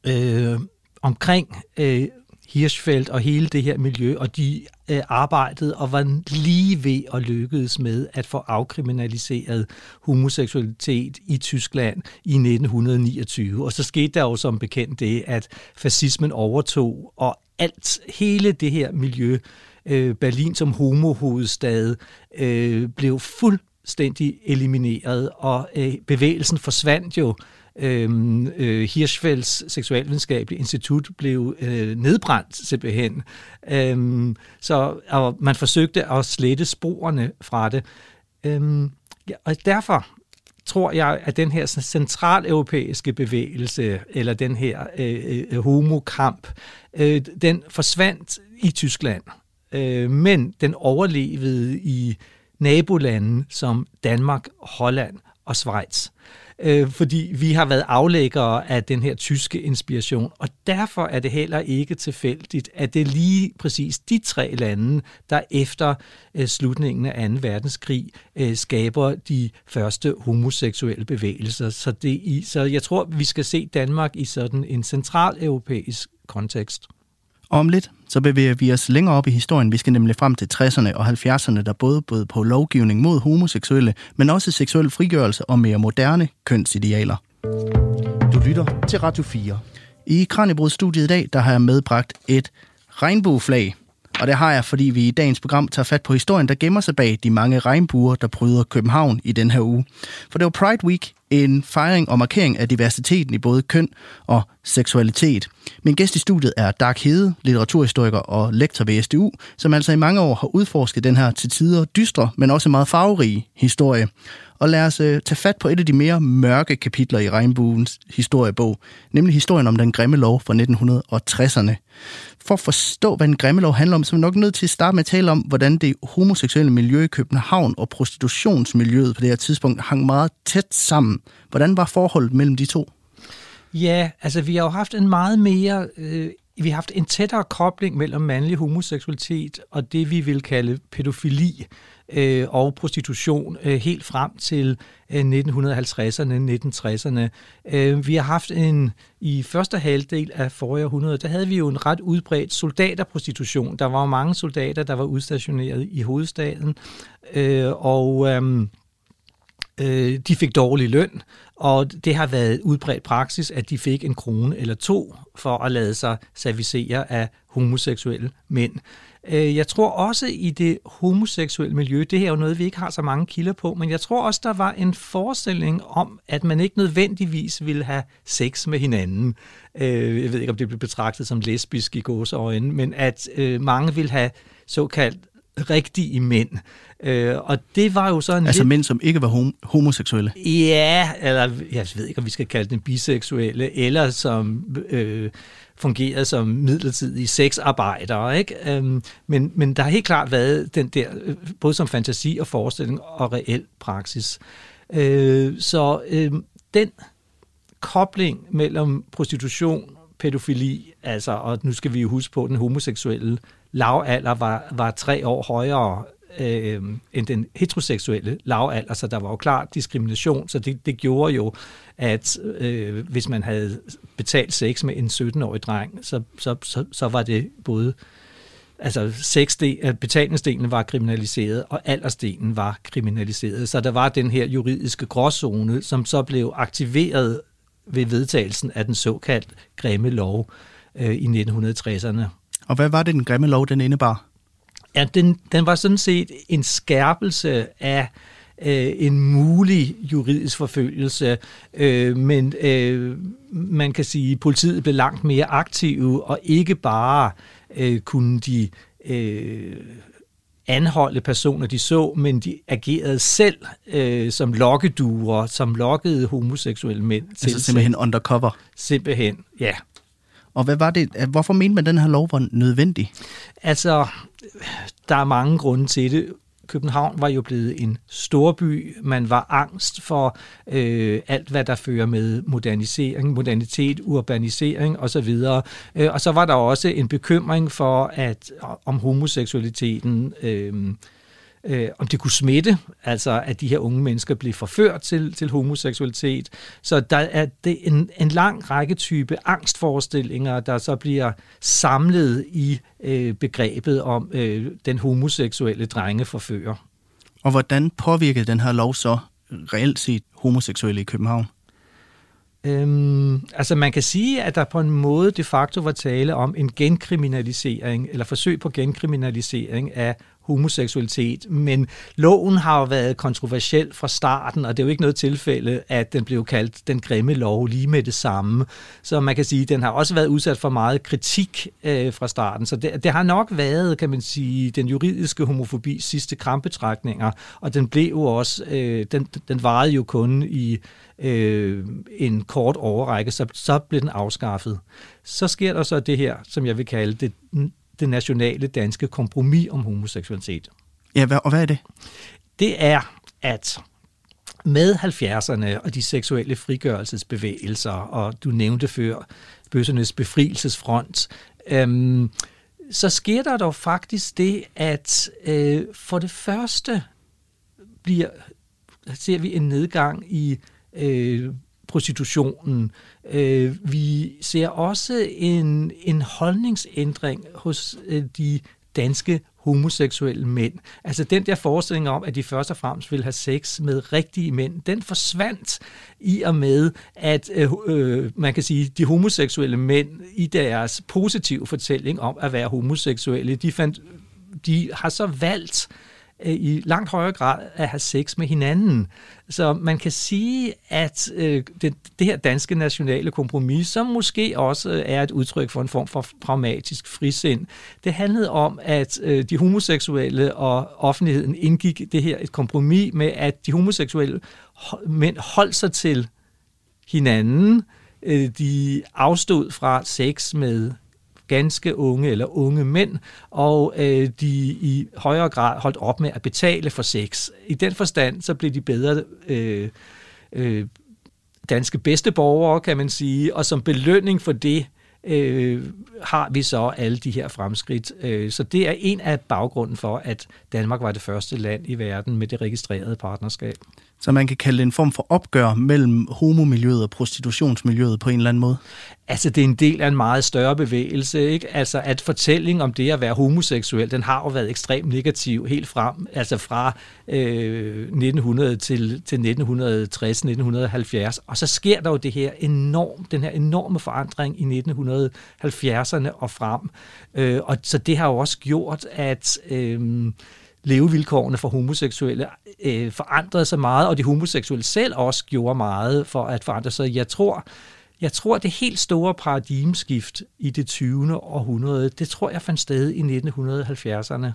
øh, omkring øh, Hirschfeldt og hele det her miljø, og de øh, arbejdede og var lige ved at lykkedes med at få afkriminaliseret homoseksualitet i Tyskland i 1929. Og så skete der jo som bekendt det, at fascismen overtog, og alt, hele det her miljø, øh, Berlin som homohovedstad, øh, blev fuldstændig elimineret, og øh, bevægelsen forsvandt jo Øhm, øh, Hirschfelds Seksualvidenskabelige Institut blev øh, nedbrændt simpelthen. Øhm, så og man forsøgte at slette sporene fra det. Øhm, ja, og derfor tror jeg, at den her centraleuropæiske bevægelse, eller den her øh, øh, homokamp, øh, den forsvandt i Tyskland, øh, men den overlevede i nabolande som Danmark, Holland og Schweiz øh, fordi vi har været aflæggere af den her tyske inspiration, og derfor er det heller ikke tilfældigt, at det er lige præcis de tre lande, der efter øh, slutningen af 2. verdenskrig øh, skaber de første homoseksuelle bevægelser. Så, det i, så jeg tror, vi skal se Danmark i sådan en central europæisk kontekst. Om lidt, så bevæger vi os længere op i historien. Vi skal nemlig frem til 60'erne og 70'erne, der både bød på lovgivning mod homoseksuelle, men også seksuel frigørelse og mere moderne kønsidealer. Du lytter til Radio 4. I Kranjebrudstudiet i dag, der har jeg medbragt et regnbueflag. Og det har jeg, fordi vi i dagens program tager fat på historien, der gemmer sig bag de mange regnbuer, der bryder København i den her uge. For det var Pride Week, en fejring og markering af diversiteten i både køn og seksualitet. Min gæst i studiet er Dark Hede, litteraturhistoriker og lektor ved SDU, som altså i mange år har udforsket den her til tider dystre, men også meget farverige historie. Og lad os uh, tage fat på et af de mere mørke kapitler i Regnbuens historiebog, nemlig historien om den grimme lov fra 1960'erne. For at forstå, hvad den grimme lov handler om, så er vi nok nødt til at starte med at tale om, hvordan det homoseksuelle miljø i København og prostitutionsmiljøet på det her tidspunkt hang meget tæt sammen. Hvordan var forholdet mellem de to? Ja, altså vi har jo haft en meget mere... Øh, vi har haft en tættere kobling mellem mandlig homoseksualitet og det, vi vil kalde pædofili øh, og prostitution øh, helt frem til øh, 1950'erne, 1960'erne. Øh, vi har haft en, i første halvdel af forrige århundrede, der havde vi jo en ret udbredt soldaterprostitution. Der var jo mange soldater, der var udstationeret i hovedstaden, øh, og øh, øh, de fik dårlig løn, og det har været udbredt praksis, at de fik en krone eller to for at lade sig servicere af homoseksuelle mænd. Øh, jeg tror også i det homoseksuelle miljø, det her er jo noget, vi ikke har så mange kilder på, men jeg tror også, der var en forestilling om, at man ikke nødvendigvis ville have sex med hinanden. Øh, jeg ved ikke, om det blev betragtet som lesbisk i gåseøjne, men at øh, mange ville have såkaldt rigtige mænd. Øh, og det var jo sådan Altså lidt... mænd, som ikke var hom- homoseksuelle? Ja, eller jeg ved ikke, om vi skal kalde dem biseksuelle, eller som øh, fungerede som midlertidige sexarbejdere. Ikke? Øhm, men, men der har helt klart været den der, øh, både som fantasi og forestilling og reel praksis. Øh, så øh, den kobling mellem prostitution, pædofili, altså, og nu skal vi jo huske på, den homoseksuelle lavalder var, var tre år højere øh, end den heteroseksuelle lavalder, så der var jo klar diskrimination, så det, det gjorde jo, at øh, hvis man havde betalt sex med en 17-årig dreng, så, så, så, så var det både altså sexdel, øh, betalingsdelen var kriminaliseret, og aldersdelen var kriminaliseret. Så der var den her juridiske gråzone, som så blev aktiveret ved vedtagelsen af den såkaldt grimme lov øh, i 1960'erne. Og hvad var det, den grimme lov, den indebar? Ja, den, den var sådan set en skærpelse af øh, en mulig juridisk forfølgelse, øh, men øh, man kan sige, at politiet blev langt mere aktive, og ikke bare øh, kunne de øh, anholde personer, de så, men de agerede selv øh, som lokkeduer, som lokkede homoseksuelle mænd. Altså til simpelthen sig. undercover? Simpelthen, ja. Og hvad var det, hvorfor mente man, at den her lov var nødvendig? Altså, der er mange grunde til det. København var jo blevet en storby. Man var angst for øh, alt, hvad der fører med modernisering, modernitet, urbanisering osv. Øh, og så var der også en bekymring for, at om homoseksualiteten øh, øh, om det kunne smitte, altså at de her unge mennesker blev forført til, til homoseksualitet. Så der er det en, en lang række type angstforestillinger, der så bliver samlet i øh, begrebet om øh, den homoseksuelle drengeforfører. Og hvordan påvirkede den her lov så reelt set homoseksuelle i København? Øhm, altså man kan sige, at der på en måde de facto var tale om en genkriminalisering, eller forsøg på genkriminalisering af homoseksualitet, men loven har jo været kontroversiel fra starten, og det er jo ikke noget tilfælde, at den blev kaldt den grimme lov lige med det samme. Så man kan sige, at den har også været udsat for meget kritik øh, fra starten, så det, det har nok været, kan man sige, den juridiske homofobi sidste krampetrækninger, og den blev jo også, øh, den, den varede jo kun i øh, en kort overrække, så, så blev den afskaffet. Så sker der så det her, som jeg vil kalde det det nationale danske kompromis om homoseksualitet. Ja, og hvad er det? Det er, at med 70'erne og de seksuelle frigørelsesbevægelser, og du nævnte før bøssernes befrielsesfront, øhm, så sker der dog faktisk det, at øh, for det første bliver, ser vi en nedgang i øh, prostitutionen. Øh, vi ser også en, en holdningsændring hos øh, de danske homoseksuelle mænd. Altså den der forestilling om, at de først og fremmest vil have sex med rigtige mænd, den forsvandt i og med, at øh, øh, man kan sige, de homoseksuelle mænd i deres positive fortælling om at være homoseksuelle, de, fandt, de har så valgt øh, Øh, i langt højere grad at have sex med hinanden. Så man kan sige, at øh, det, det her danske nationale kompromis, som måske også øh, er et udtryk for en form for pragmatisk frisind, det handlede om, at øh, de homoseksuelle og offentligheden indgik det her et kompromis med, at de homoseksuelle mænd holdt sig til hinanden, øh, de afstod fra sex med ganske unge eller unge mænd, og øh, de i højere grad holdt op med at betale for sex. I den forstand, så blev de bedre øh, øh, danske bedste borgere, kan man sige, og som belønning for det, øh, har vi så alle de her fremskridt. Øh, så det er en af baggrunden for, at Danmark var det første land i verden med det registrerede partnerskab. Så man kan kalde det en form for opgør mellem homomiljøet og prostitutionsmiljøet på en eller anden måde? Altså, det er en del af en meget større bevægelse, ikke? Altså, at fortællingen om det at være homoseksuel, den har jo været ekstremt negativ helt frem, altså fra øh, 1900 til, til 1960-1970. Og så sker der jo det her enorm, den her enorme forandring i 1970'erne og frem. Øh, og så det har jo også gjort, at... Øh, levevilkårene for homoseksuelle øh, forandrede sig meget, og de homoseksuelle selv også gjorde meget for at forandre sig. Jeg tror, jeg tror, det helt store paradigmeskift i det 20. århundrede, det tror jeg fandt sted i 1970'erne.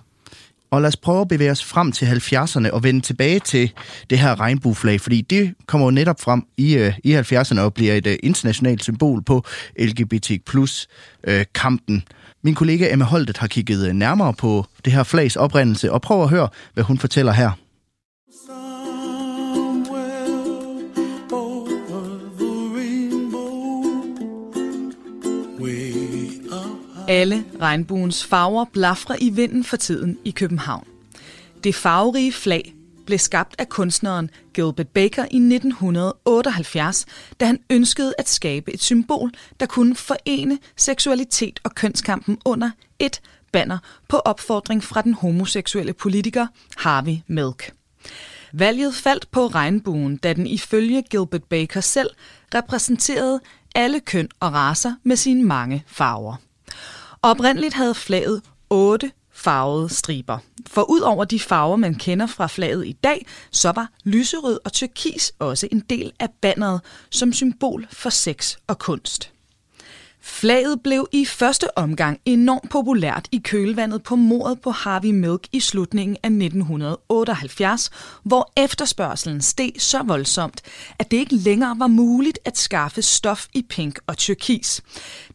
Og lad os prøve at bevæge os frem til 70'erne og vende tilbage til det her regnbueflag, fordi det kommer jo netop frem i, øh, i 70'erne og bliver et øh, internationalt symbol på LGBT plus uh, kampen. Min kollega Emma Holtet har kigget nærmere på det her flags oprindelse og prøver at høre, hvad hun fortæller her. Alle regnbuens farver blafrer i vinden for tiden i København. Det farverige flag blev skabt af kunstneren Gilbert Baker i 1978, da han ønskede at skabe et symbol, der kunne forene seksualitet og kønskampen under et banner på opfordring fra den homoseksuelle politiker Harvey Milk. Valget faldt på regnbuen, da den ifølge Gilbert Baker selv repræsenterede alle køn og raser med sine mange farver. Oprindeligt havde flaget otte farvede striber. For ud over de farver, man kender fra flaget i dag, så var lyserød og turkis også en del af banneret som symbol for sex og kunst. Flaget blev i første omgang enormt populært i kølvandet på mordet på Harvey Milk i slutningen af 1978, hvor efterspørgselen steg så voldsomt, at det ikke længere var muligt at skaffe stof i pink og turkis.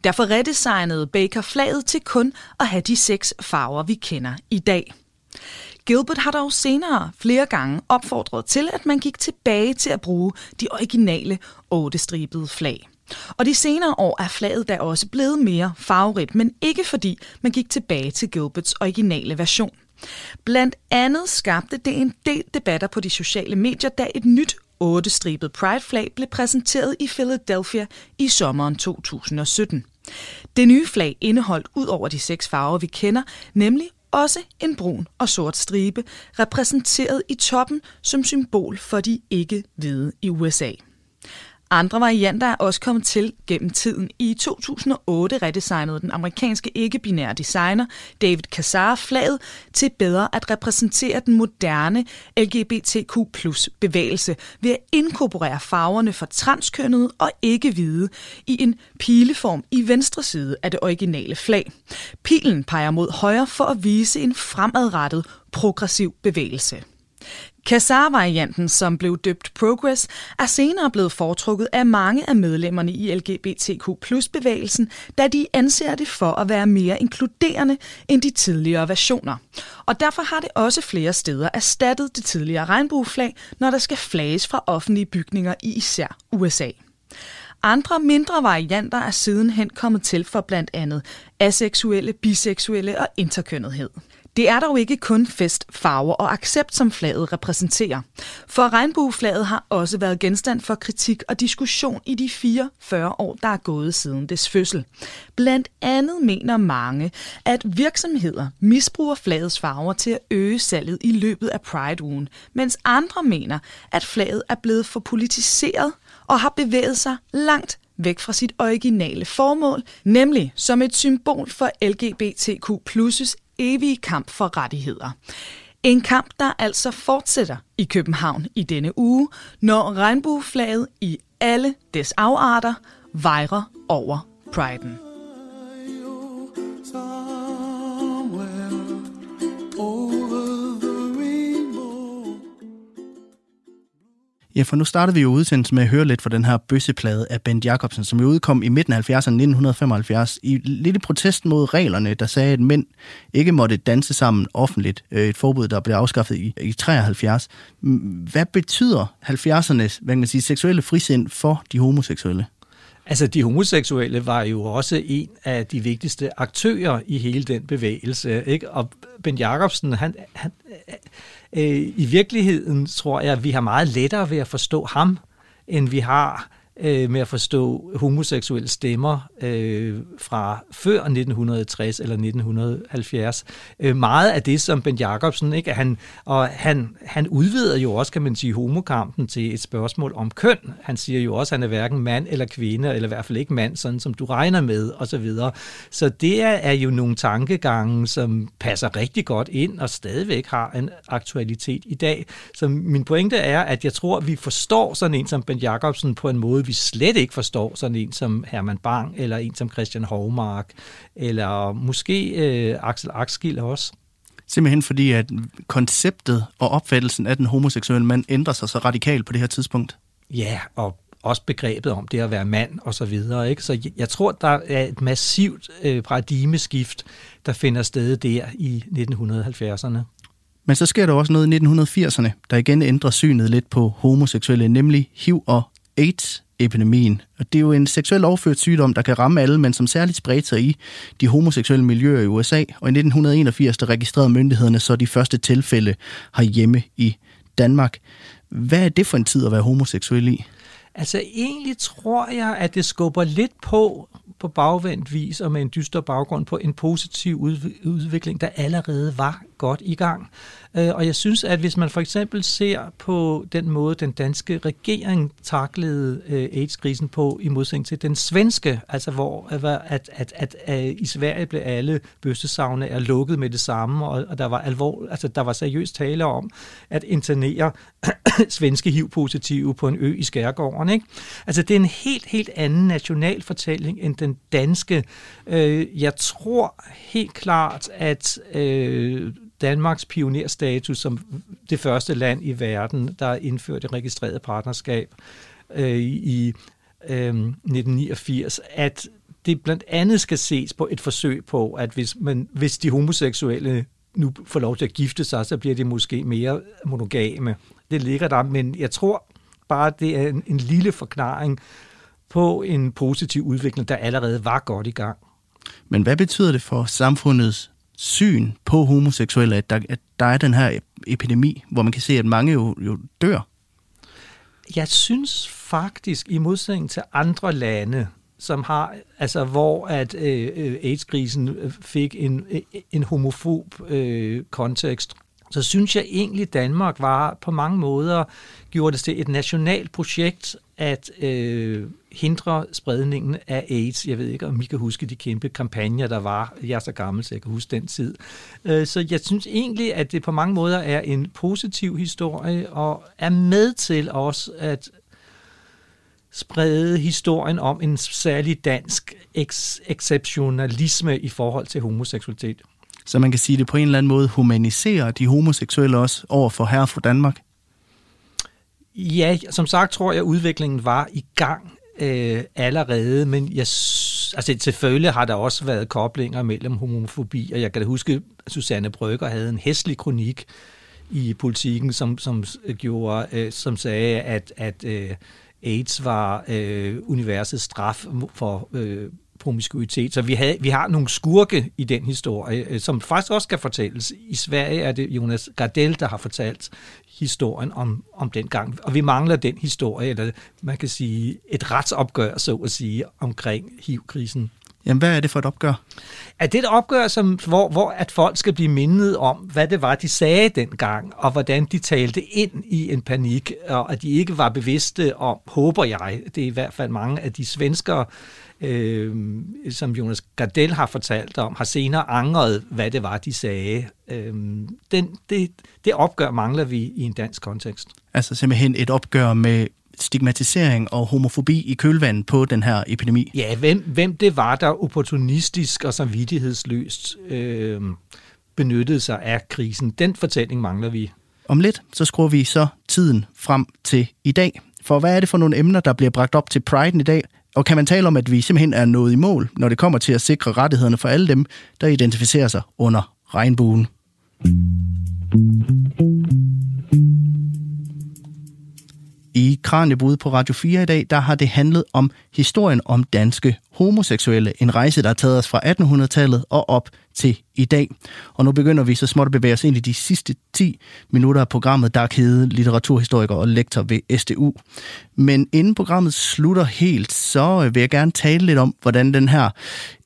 Derfor redesignede Baker flaget til kun at have de seks farver, vi kender i dag. Gilbert har dog senere flere gange opfordret til, at man gik tilbage til at bruge de originale otte stribede flag. Og de senere år er flaget da også blevet mere farverigt, men ikke fordi man gik tilbage til Gilberts originale version. Blandt andet skabte det en del debatter på de sociale medier, da et nyt otte-stribet Pride-flag blev præsenteret i Philadelphia i sommeren 2017. Det nye flag indeholdt ud over de seks farver, vi kender, nemlig også en brun og sort stribe, repræsenteret i toppen som symbol for de ikke-hvide i USA. Andre varianter er også kommet til gennem tiden. I 2008 redesignede den amerikanske ikke-binære designer David Kassar flaget til bedre at repræsentere den moderne LGBTQ plus bevægelse ved at inkorporere farverne for transkønnede og ikke-hvide i en pileform i venstre side af det originale flag. Pilen peger mod højre for at vise en fremadrettet progressiv bevægelse. Kassar-varianten, som blev døbt Progress, er senere blevet foretrukket af mange af medlemmerne i LGBTQ bevægelsen, da de anser det for at være mere inkluderende end de tidligere versioner. Og derfor har det også flere steder erstattet det tidligere regnbueflag, når der skal flages fra offentlige bygninger i især USA. Andre mindre varianter er sidenhen kommet til for blandt andet aseksuelle, biseksuelle og interkønnethed. Det er dog ikke kun fest, farver og accept, som flaget repræsenterer. For regnbueflaget har også været genstand for kritik og diskussion i de 44 år, der er gået siden dets fødsel. Blandt andet mener mange, at virksomheder misbruger flagets farver til at øge salget i løbet af Pride-ugen, mens andre mener, at flaget er blevet for politiseret og har bevæget sig langt væk fra sit originale formål, nemlig som et symbol for LGBTQ evige kamp for rettigheder. En kamp, der altså fortsætter i København i denne uge, når regnbueflaget i alle des afarter vejrer over priden. Ja, for nu starter vi jo udsendelsen med at høre lidt fra den her bøsseplade af Bent Jacobsen, som jo udkom i midten af 70'erne 1975 i lille protest mod reglerne, der sagde, at mænd ikke måtte danse sammen offentligt. Øh, et forbud, der blev afskaffet i, i 73. Hvad betyder 70'ernes hvad kan man sige, seksuelle frisind for de homoseksuelle? Altså, de homoseksuelle var jo også en af de vigtigste aktører i hele den bevægelse. Ikke? Og Ben Jacobsen, han, han, øh, i virkeligheden tror jeg, at vi har meget lettere ved at forstå ham, end vi har øh, med at forstå homoseksuelle stemmer øh, fra før 1960 eller 1970. Øh, meget af det, som Ben Jacobsen, ikke, han, og han, han udvider jo også, kan man sige, homokampen til et spørgsmål om køn. Han siger jo også, at han er hverken mand eller kvinde, eller i hvert fald ikke mand, sådan som du regner med, osv. Så, videre. så det er, er jo nogle tankegange, som passer rigtig godt ind, og stadigvæk har en aktualitet i dag. Så min pointe er, at jeg tror, at vi forstår sådan en som Ben Jacobsen på en måde, vi slet ikke forstår sådan en som Herman Bang, eller en som Christian Hovmark, eller måske øh, Axel Axkild også. Simpelthen fordi, at konceptet og opfattelsen af den homoseksuelle mand ændrer sig så radikalt på det her tidspunkt. Ja, og også begrebet om det at være mand og så videre. Ikke? Så jeg tror, der er et massivt øh, paradigmeskift, der finder sted der i 1970'erne. Men så sker der også noget i 1980'erne, der igen ændrer synet lidt på homoseksuelle, nemlig HIV og AIDS epidemien. Og det er jo en seksuelt overført sygdom, der kan ramme alle, men som særligt spredte sig i de homoseksuelle miljøer i USA. Og i 1981 der registrerede myndighederne så de første tilfælde herhjemme i Danmark. Hvad er det for en tid at være homoseksuel i? Altså egentlig tror jeg, at det skubber lidt på på bagvendt vis og med en dyster baggrund på en positiv udvikling, der allerede var godt i gang. Og jeg synes, at hvis man for eksempel ser på den måde, den danske regering taklede AIDS-krisen på, i modsætning til den svenske, altså hvor at, at, at, at, at i Sverige blev alle bøstesavne er lukket med det samme, og, og der var alvor, altså der var seriøst tale om at internere svenske HIV-positive på en ø i Skærgården. Ikke? Altså det er en helt, helt anden national fortælling end den danske. Jeg tror helt klart, at Danmarks pionerstatus som det første land i verden, der indførte registreret partnerskab øh, i øh, 1989, at det blandt andet skal ses på et forsøg på, at hvis, man, hvis de homoseksuelle nu får lov til at gifte sig, så bliver de måske mere monogame. Det ligger der, men jeg tror bare, det er en, en lille forklaring på en positiv udvikling, der allerede var godt i gang. Men hvad betyder det for samfundets syn på homoseksuelle, at der, at der er den her epidemi, hvor man kan se, at mange jo, jo dør? Jeg synes faktisk, i modsætning til andre lande, som har, altså hvor at øh, øh AIDS-krisen øh, fik en, øh, en homofob øh, kontekst, så synes jeg egentlig, Danmark var på mange måder gjorde det til et nationalt projekt at øh, hindre spredningen af AIDS. Jeg ved ikke, om I kan huske de kæmpe kampagner, der var. Jeg er så gammel, så jeg kan huske den tid. Øh, så jeg synes egentlig, at det på mange måder er en positiv historie, og er med til også at sprede historien om en særlig dansk eks- exceptionalisme i forhold til homoseksualitet. Så man kan sige, at det på en eller anden måde humaniserer de homoseksuelle også over for herre fra Danmark? Ja, som sagt tror jeg, at udviklingen var i gang øh, allerede, men jeg, altså, selvfølgelig har der også været koblinger mellem homofobi, og jeg kan da huske, at Susanne Brøgger havde en hæslig kronik i politikken, som, som, gjorde, øh, som sagde, at, at øh, AIDS var øh, universets straf for øh, promiskuitet. Så vi, havde, vi har nogle skurke i den historie, øh, som faktisk også skal fortælles. I Sverige er det Jonas Gardell, der har fortalt historien om, om den gang. Og vi mangler den historie, eller man kan sige et retsopgør, så at sige, omkring HIV-krisen. Jamen, hvad er det for et opgør? At det er et opgør, som, hvor, hvor at folk skal blive mindet om, hvad det var, de sagde dengang, og hvordan de talte ind i en panik, og at de ikke var bevidste om, håber jeg, det er i hvert fald mange af de svenskere, øh, som Jonas Gardell har fortalt om, har senere angret, hvad det var, de sagde. Øh, den, det, det opgør mangler vi i en dansk kontekst. Altså simpelthen et opgør med stigmatisering og homofobi i kølvandet på den her epidemi? Ja, hvem, hvem det var, der opportunistisk og samvittighedsløst øh, benyttede sig af krisen. Den fortælling mangler vi. Om lidt, så skruer vi så tiden frem til i dag. For hvad er det for nogle emner, der bliver bragt op til Pride i dag? Og kan man tale om, at vi simpelthen er nået i mål, når det kommer til at sikre rettighederne for alle dem, der identificerer sig under regnbuen? I Kranjebrud på Radio 4 i dag, der har det handlet om historien om danske homoseksuelle. En rejse, der har taget os fra 1800-tallet og op til i dag. Og nu begynder vi så småt at bevæge os ind i de sidste 10 minutter af programmet, der Hede, litteraturhistoriker og lektor ved SDU. Men inden programmet slutter helt, så øh, vil jeg gerne tale lidt om, hvordan den her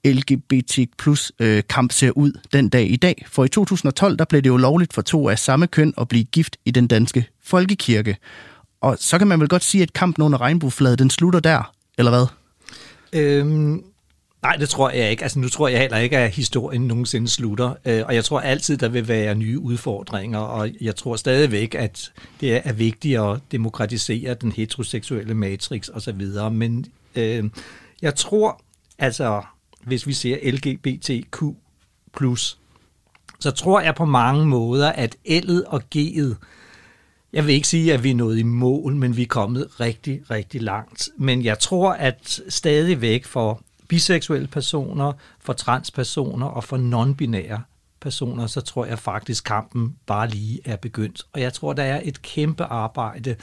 LGBT plus øh, kamp ser ud den dag i dag. For i 2012, der blev det jo lovligt for to af samme køn at blive gift i den danske folkekirke. Og så kan man vel godt sige, at kampen under regnbueflaget, den slutter der, eller hvad? Øhm, nej, det tror jeg ikke. Altså, nu tror jeg heller ikke, at historien nogensinde slutter. Øh, og jeg tror altid, der vil være nye udfordringer. Og jeg tror stadigvæk, at det er vigtigt at demokratisere den heteroseksuelle matrix osv. Men øh, jeg tror, altså, hvis vi ser LGBTQ+, så tror jeg på mange måder, at L'et og G'et jeg vil ikke sige, at vi er nået i mål, men vi er kommet rigtig, rigtig langt. Men jeg tror, at stadigvæk for biseksuelle personer, for transpersoner og for non-binære personer, så tror jeg faktisk, kampen bare lige er begyndt. Og jeg tror, der er et kæmpe arbejde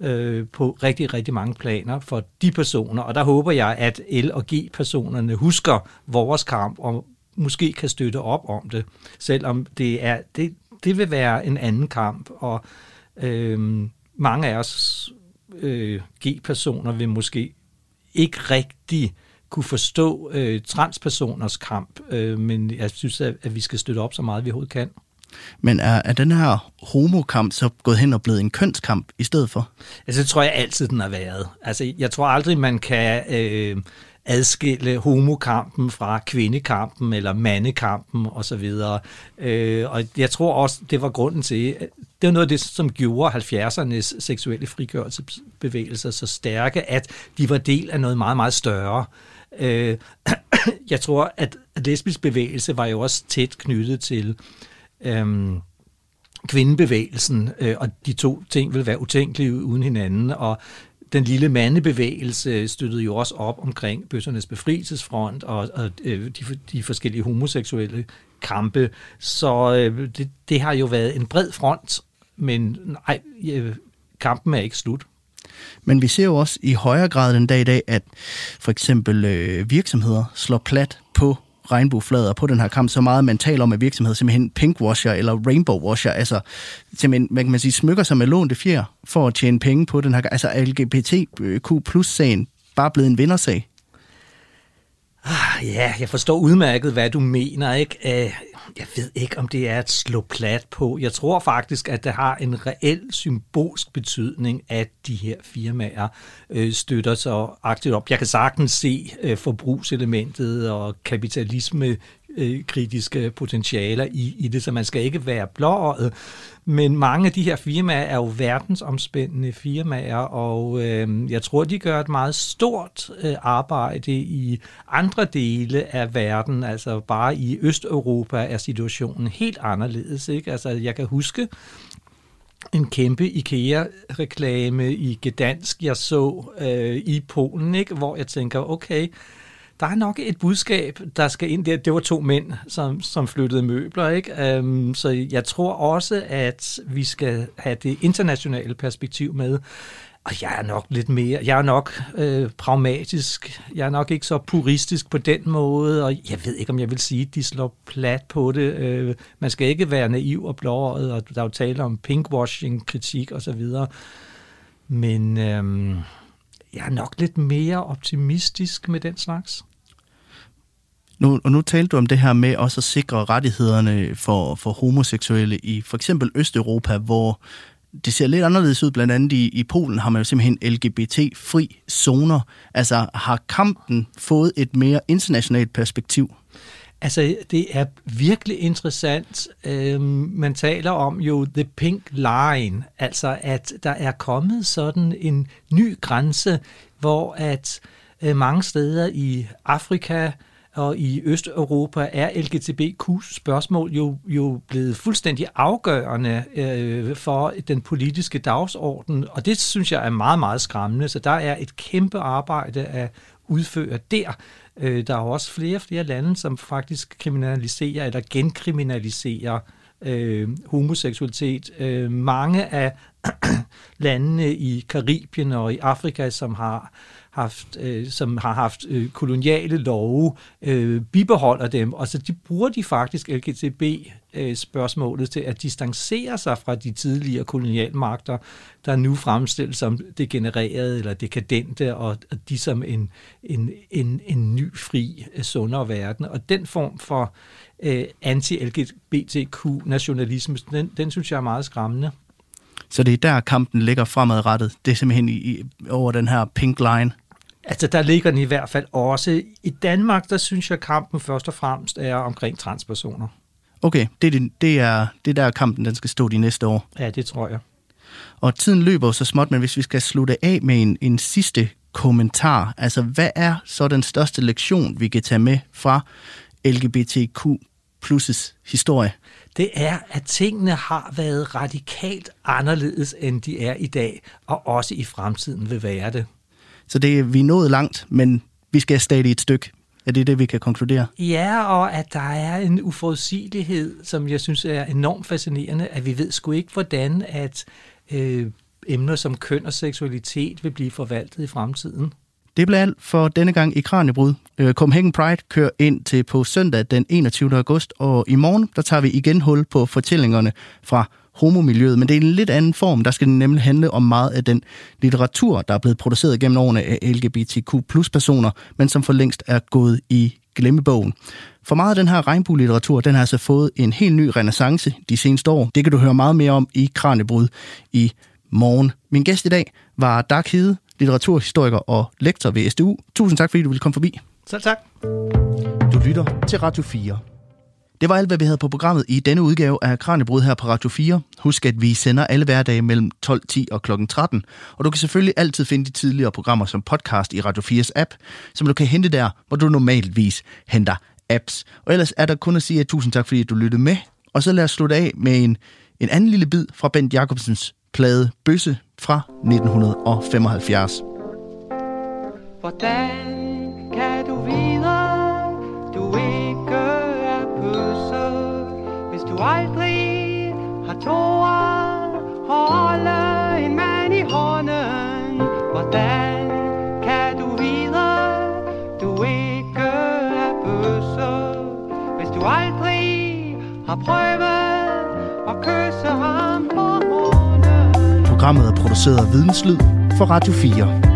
øh, på rigtig, rigtig mange planer for de personer. Og der håber jeg, at L- og G-personerne husker vores kamp og måske kan støtte op om det, selvom det, er, det, det vil være en anden kamp. Og Øh, mange af os øh, G-personer vil måske ikke rigtig kunne forstå øh, transpersoners kamp, øh, men jeg synes, at, at vi skal støtte op så meget, vi overhovedet kan. Men er, er den her homokamp så gået hen og blevet en kønskamp i stedet for? Altså, det tror jeg altid, den har været. Altså, jeg tror aldrig, man kan øh, adskille homokampen fra kvindekampen eller mandekampen osv. Øh, og jeg tror også, det var grunden til, det var noget af det, som gjorde 70'ernes seksuelle frigørelsesbevægelser så stærke, at de var del af noget meget, meget større. Øh, jeg tror, at lesbisk bevægelse var jo også tæt knyttet til øh, kvindebevægelsen, øh, og de to ting ville være utænkelige uden hinanden, og den lille mandebevægelse støttede jo også op omkring bøssernes befrielsesfront og, og øh, de, de forskellige homoseksuelle kampe. Så øh, det, det har jo været en bred front, men nej, øh, kampen er ikke slut. Men vi ser jo også i højere grad den dag i dag, at for eksempel øh, virksomheder slår plat på regnbueflader på den her kamp så meget, man taler om, at virksomheder simpelthen pinkwasher eller rainbowwasher, altså simpelthen, man kan man sige, smykker sig med lånte fjer for at tjene penge på den her, altså LGBTQ plus sagen bare blevet en vindersag. Ah, ja, jeg forstår udmærket, hvad du mener, ikke? Øh, jeg ved ikke, om det er at slå plat på. Jeg tror faktisk, at det har en reel symbolsk betydning, at de her firmaer øh, støtter sig aktivt op. Jeg kan sagtens se øh, forbrugselementet og kapitalisme øh, kritiske potentialer i, i det, så man skal ikke være blåret. Men mange af de her firmaer er jo verdensomspændende firmaer, og øh, jeg tror, de gør et meget stort øh, arbejde i andre dele af verden. Altså bare i Østeuropa er situationen helt anderledes. Ikke? Altså jeg kan huske, en kæmpe IKEA-reklame i Gdansk, jeg så øh, i Polen, ikke? hvor jeg tænker, okay, der er nok et budskab, der skal ind der. Det var to mænd, som, som flyttede møbler, ikke? Um, så jeg tror også, at vi skal have det internationale perspektiv med. Og jeg er nok lidt mere, jeg er nok øh, pragmatisk, jeg er nok ikke så puristisk på den måde, og jeg ved ikke, om jeg vil sige, at de slår plat på det. Øh, man skal ikke være naiv og blåret, og der er jo tale om pinkwashing, kritik osv. Men øh, jeg er nok lidt mere optimistisk med den slags. Nu, og nu talte du om det her med også at sikre rettighederne for, for homoseksuelle i for eksempel Østeuropa, hvor det ser lidt anderledes ud. Blandt andet i, i Polen har man jo simpelthen LGBT-fri zoner. Altså har kampen fået et mere internationalt perspektiv? Altså, det er virkelig interessant. Øhm, man taler om jo the pink line, altså at der er kommet sådan en ny grænse, hvor at øh, mange steder i Afrika, og i Østeuropa er LGTBQ-spørgsmål jo, jo blevet fuldstændig afgørende øh, for den politiske dagsorden, og det synes jeg er meget, meget skræmmende. Så der er et kæmpe arbejde at udføre der. Øh, der er også flere og flere lande, som faktisk kriminaliserer eller genkriminaliserer øh, homoseksualitet. Øh, mange af landene i Karibien og i Afrika, som har haft, øh, som har haft øh, koloniale love, øh, bibeholder dem, og så de bruger de faktisk LGTB-spørgsmålet øh, til at distancere sig fra de tidligere kolonialmagter, der nu fremstilles som degenererede eller dekadente, og, og de som en, en, en, en ny, fri, øh, sundere verden. Og den form for øh, anti-LGBTQ-nationalisme, den, den synes jeg er meget skræmmende. Så det er der, kampen ligger fremadrettet. Det er simpelthen i, over den her pink line. Altså, der ligger den i hvert fald også. I Danmark, der synes jeg, kampen først og fremmest er omkring transpersoner. Okay, det er, det er, det er der kampen, den skal stå de næste år. Ja, det tror jeg. Og tiden løber så småt, men hvis vi skal slutte af med en, en sidste kommentar, altså hvad er så den største lektion, vi kan tage med fra LGBTQ plus historie? Det er, at tingene har været radikalt anderledes, end de er i dag, og også i fremtiden vil være det. Så det, vi er nået langt, men vi skal stadig et stykke. Er det det, vi kan konkludere? Ja, og at der er en uforudsigelighed, som jeg synes er enormt fascinerende, at vi ved sgu ikke, hvordan at øh, emner som køn og seksualitet vil blive forvaltet i fremtiden. Det bliver alt for denne gang i Kranjebrud. Øh, Copenhagen Pride kører ind til på søndag den 21. august, og i morgen der tager vi igen hul på fortællingerne fra homomiljøet, men det er en lidt anden form. Der skal det nemlig handle om meget af den litteratur, der er blevet produceret gennem årene af LGBTQ plus personer, men som for længst er gået i glemmebogen. For meget af den her regnbuelitteratur, den har altså fået en helt ny renaissance de seneste år. Det kan du høre meget mere om i Kranjebrud i morgen. Min gæst i dag var Dag Hede, litteraturhistoriker og lektor ved SDU. Tusind tak, fordi du ville komme forbi. Selv tak. Du lytter til Radio 4. Det var alt, hvad vi havde på programmet i denne udgave af Kranjebrud her på Radio 4. Husk, at vi sender alle hverdage mellem 12.10 og kl. 13. Og du kan selvfølgelig altid finde de tidligere programmer som podcast i Radio 4's app, som du kan hente der, hvor du normalvis henter apps. Og ellers er der kun at sige at tusind tak, fordi du lyttede med. Og så lad os slutte af med en, en anden lille bid fra Bent Jacobsens plade Bøsse fra 1975. Hvordan aldrig har tåret Holde en mand i hånden. Hvordan kan du vide Du ikke er bøsse Hvis du aldrig har prøvet At kysse ham på morgenen Programmet er produceret af Videnslyd for Radio 4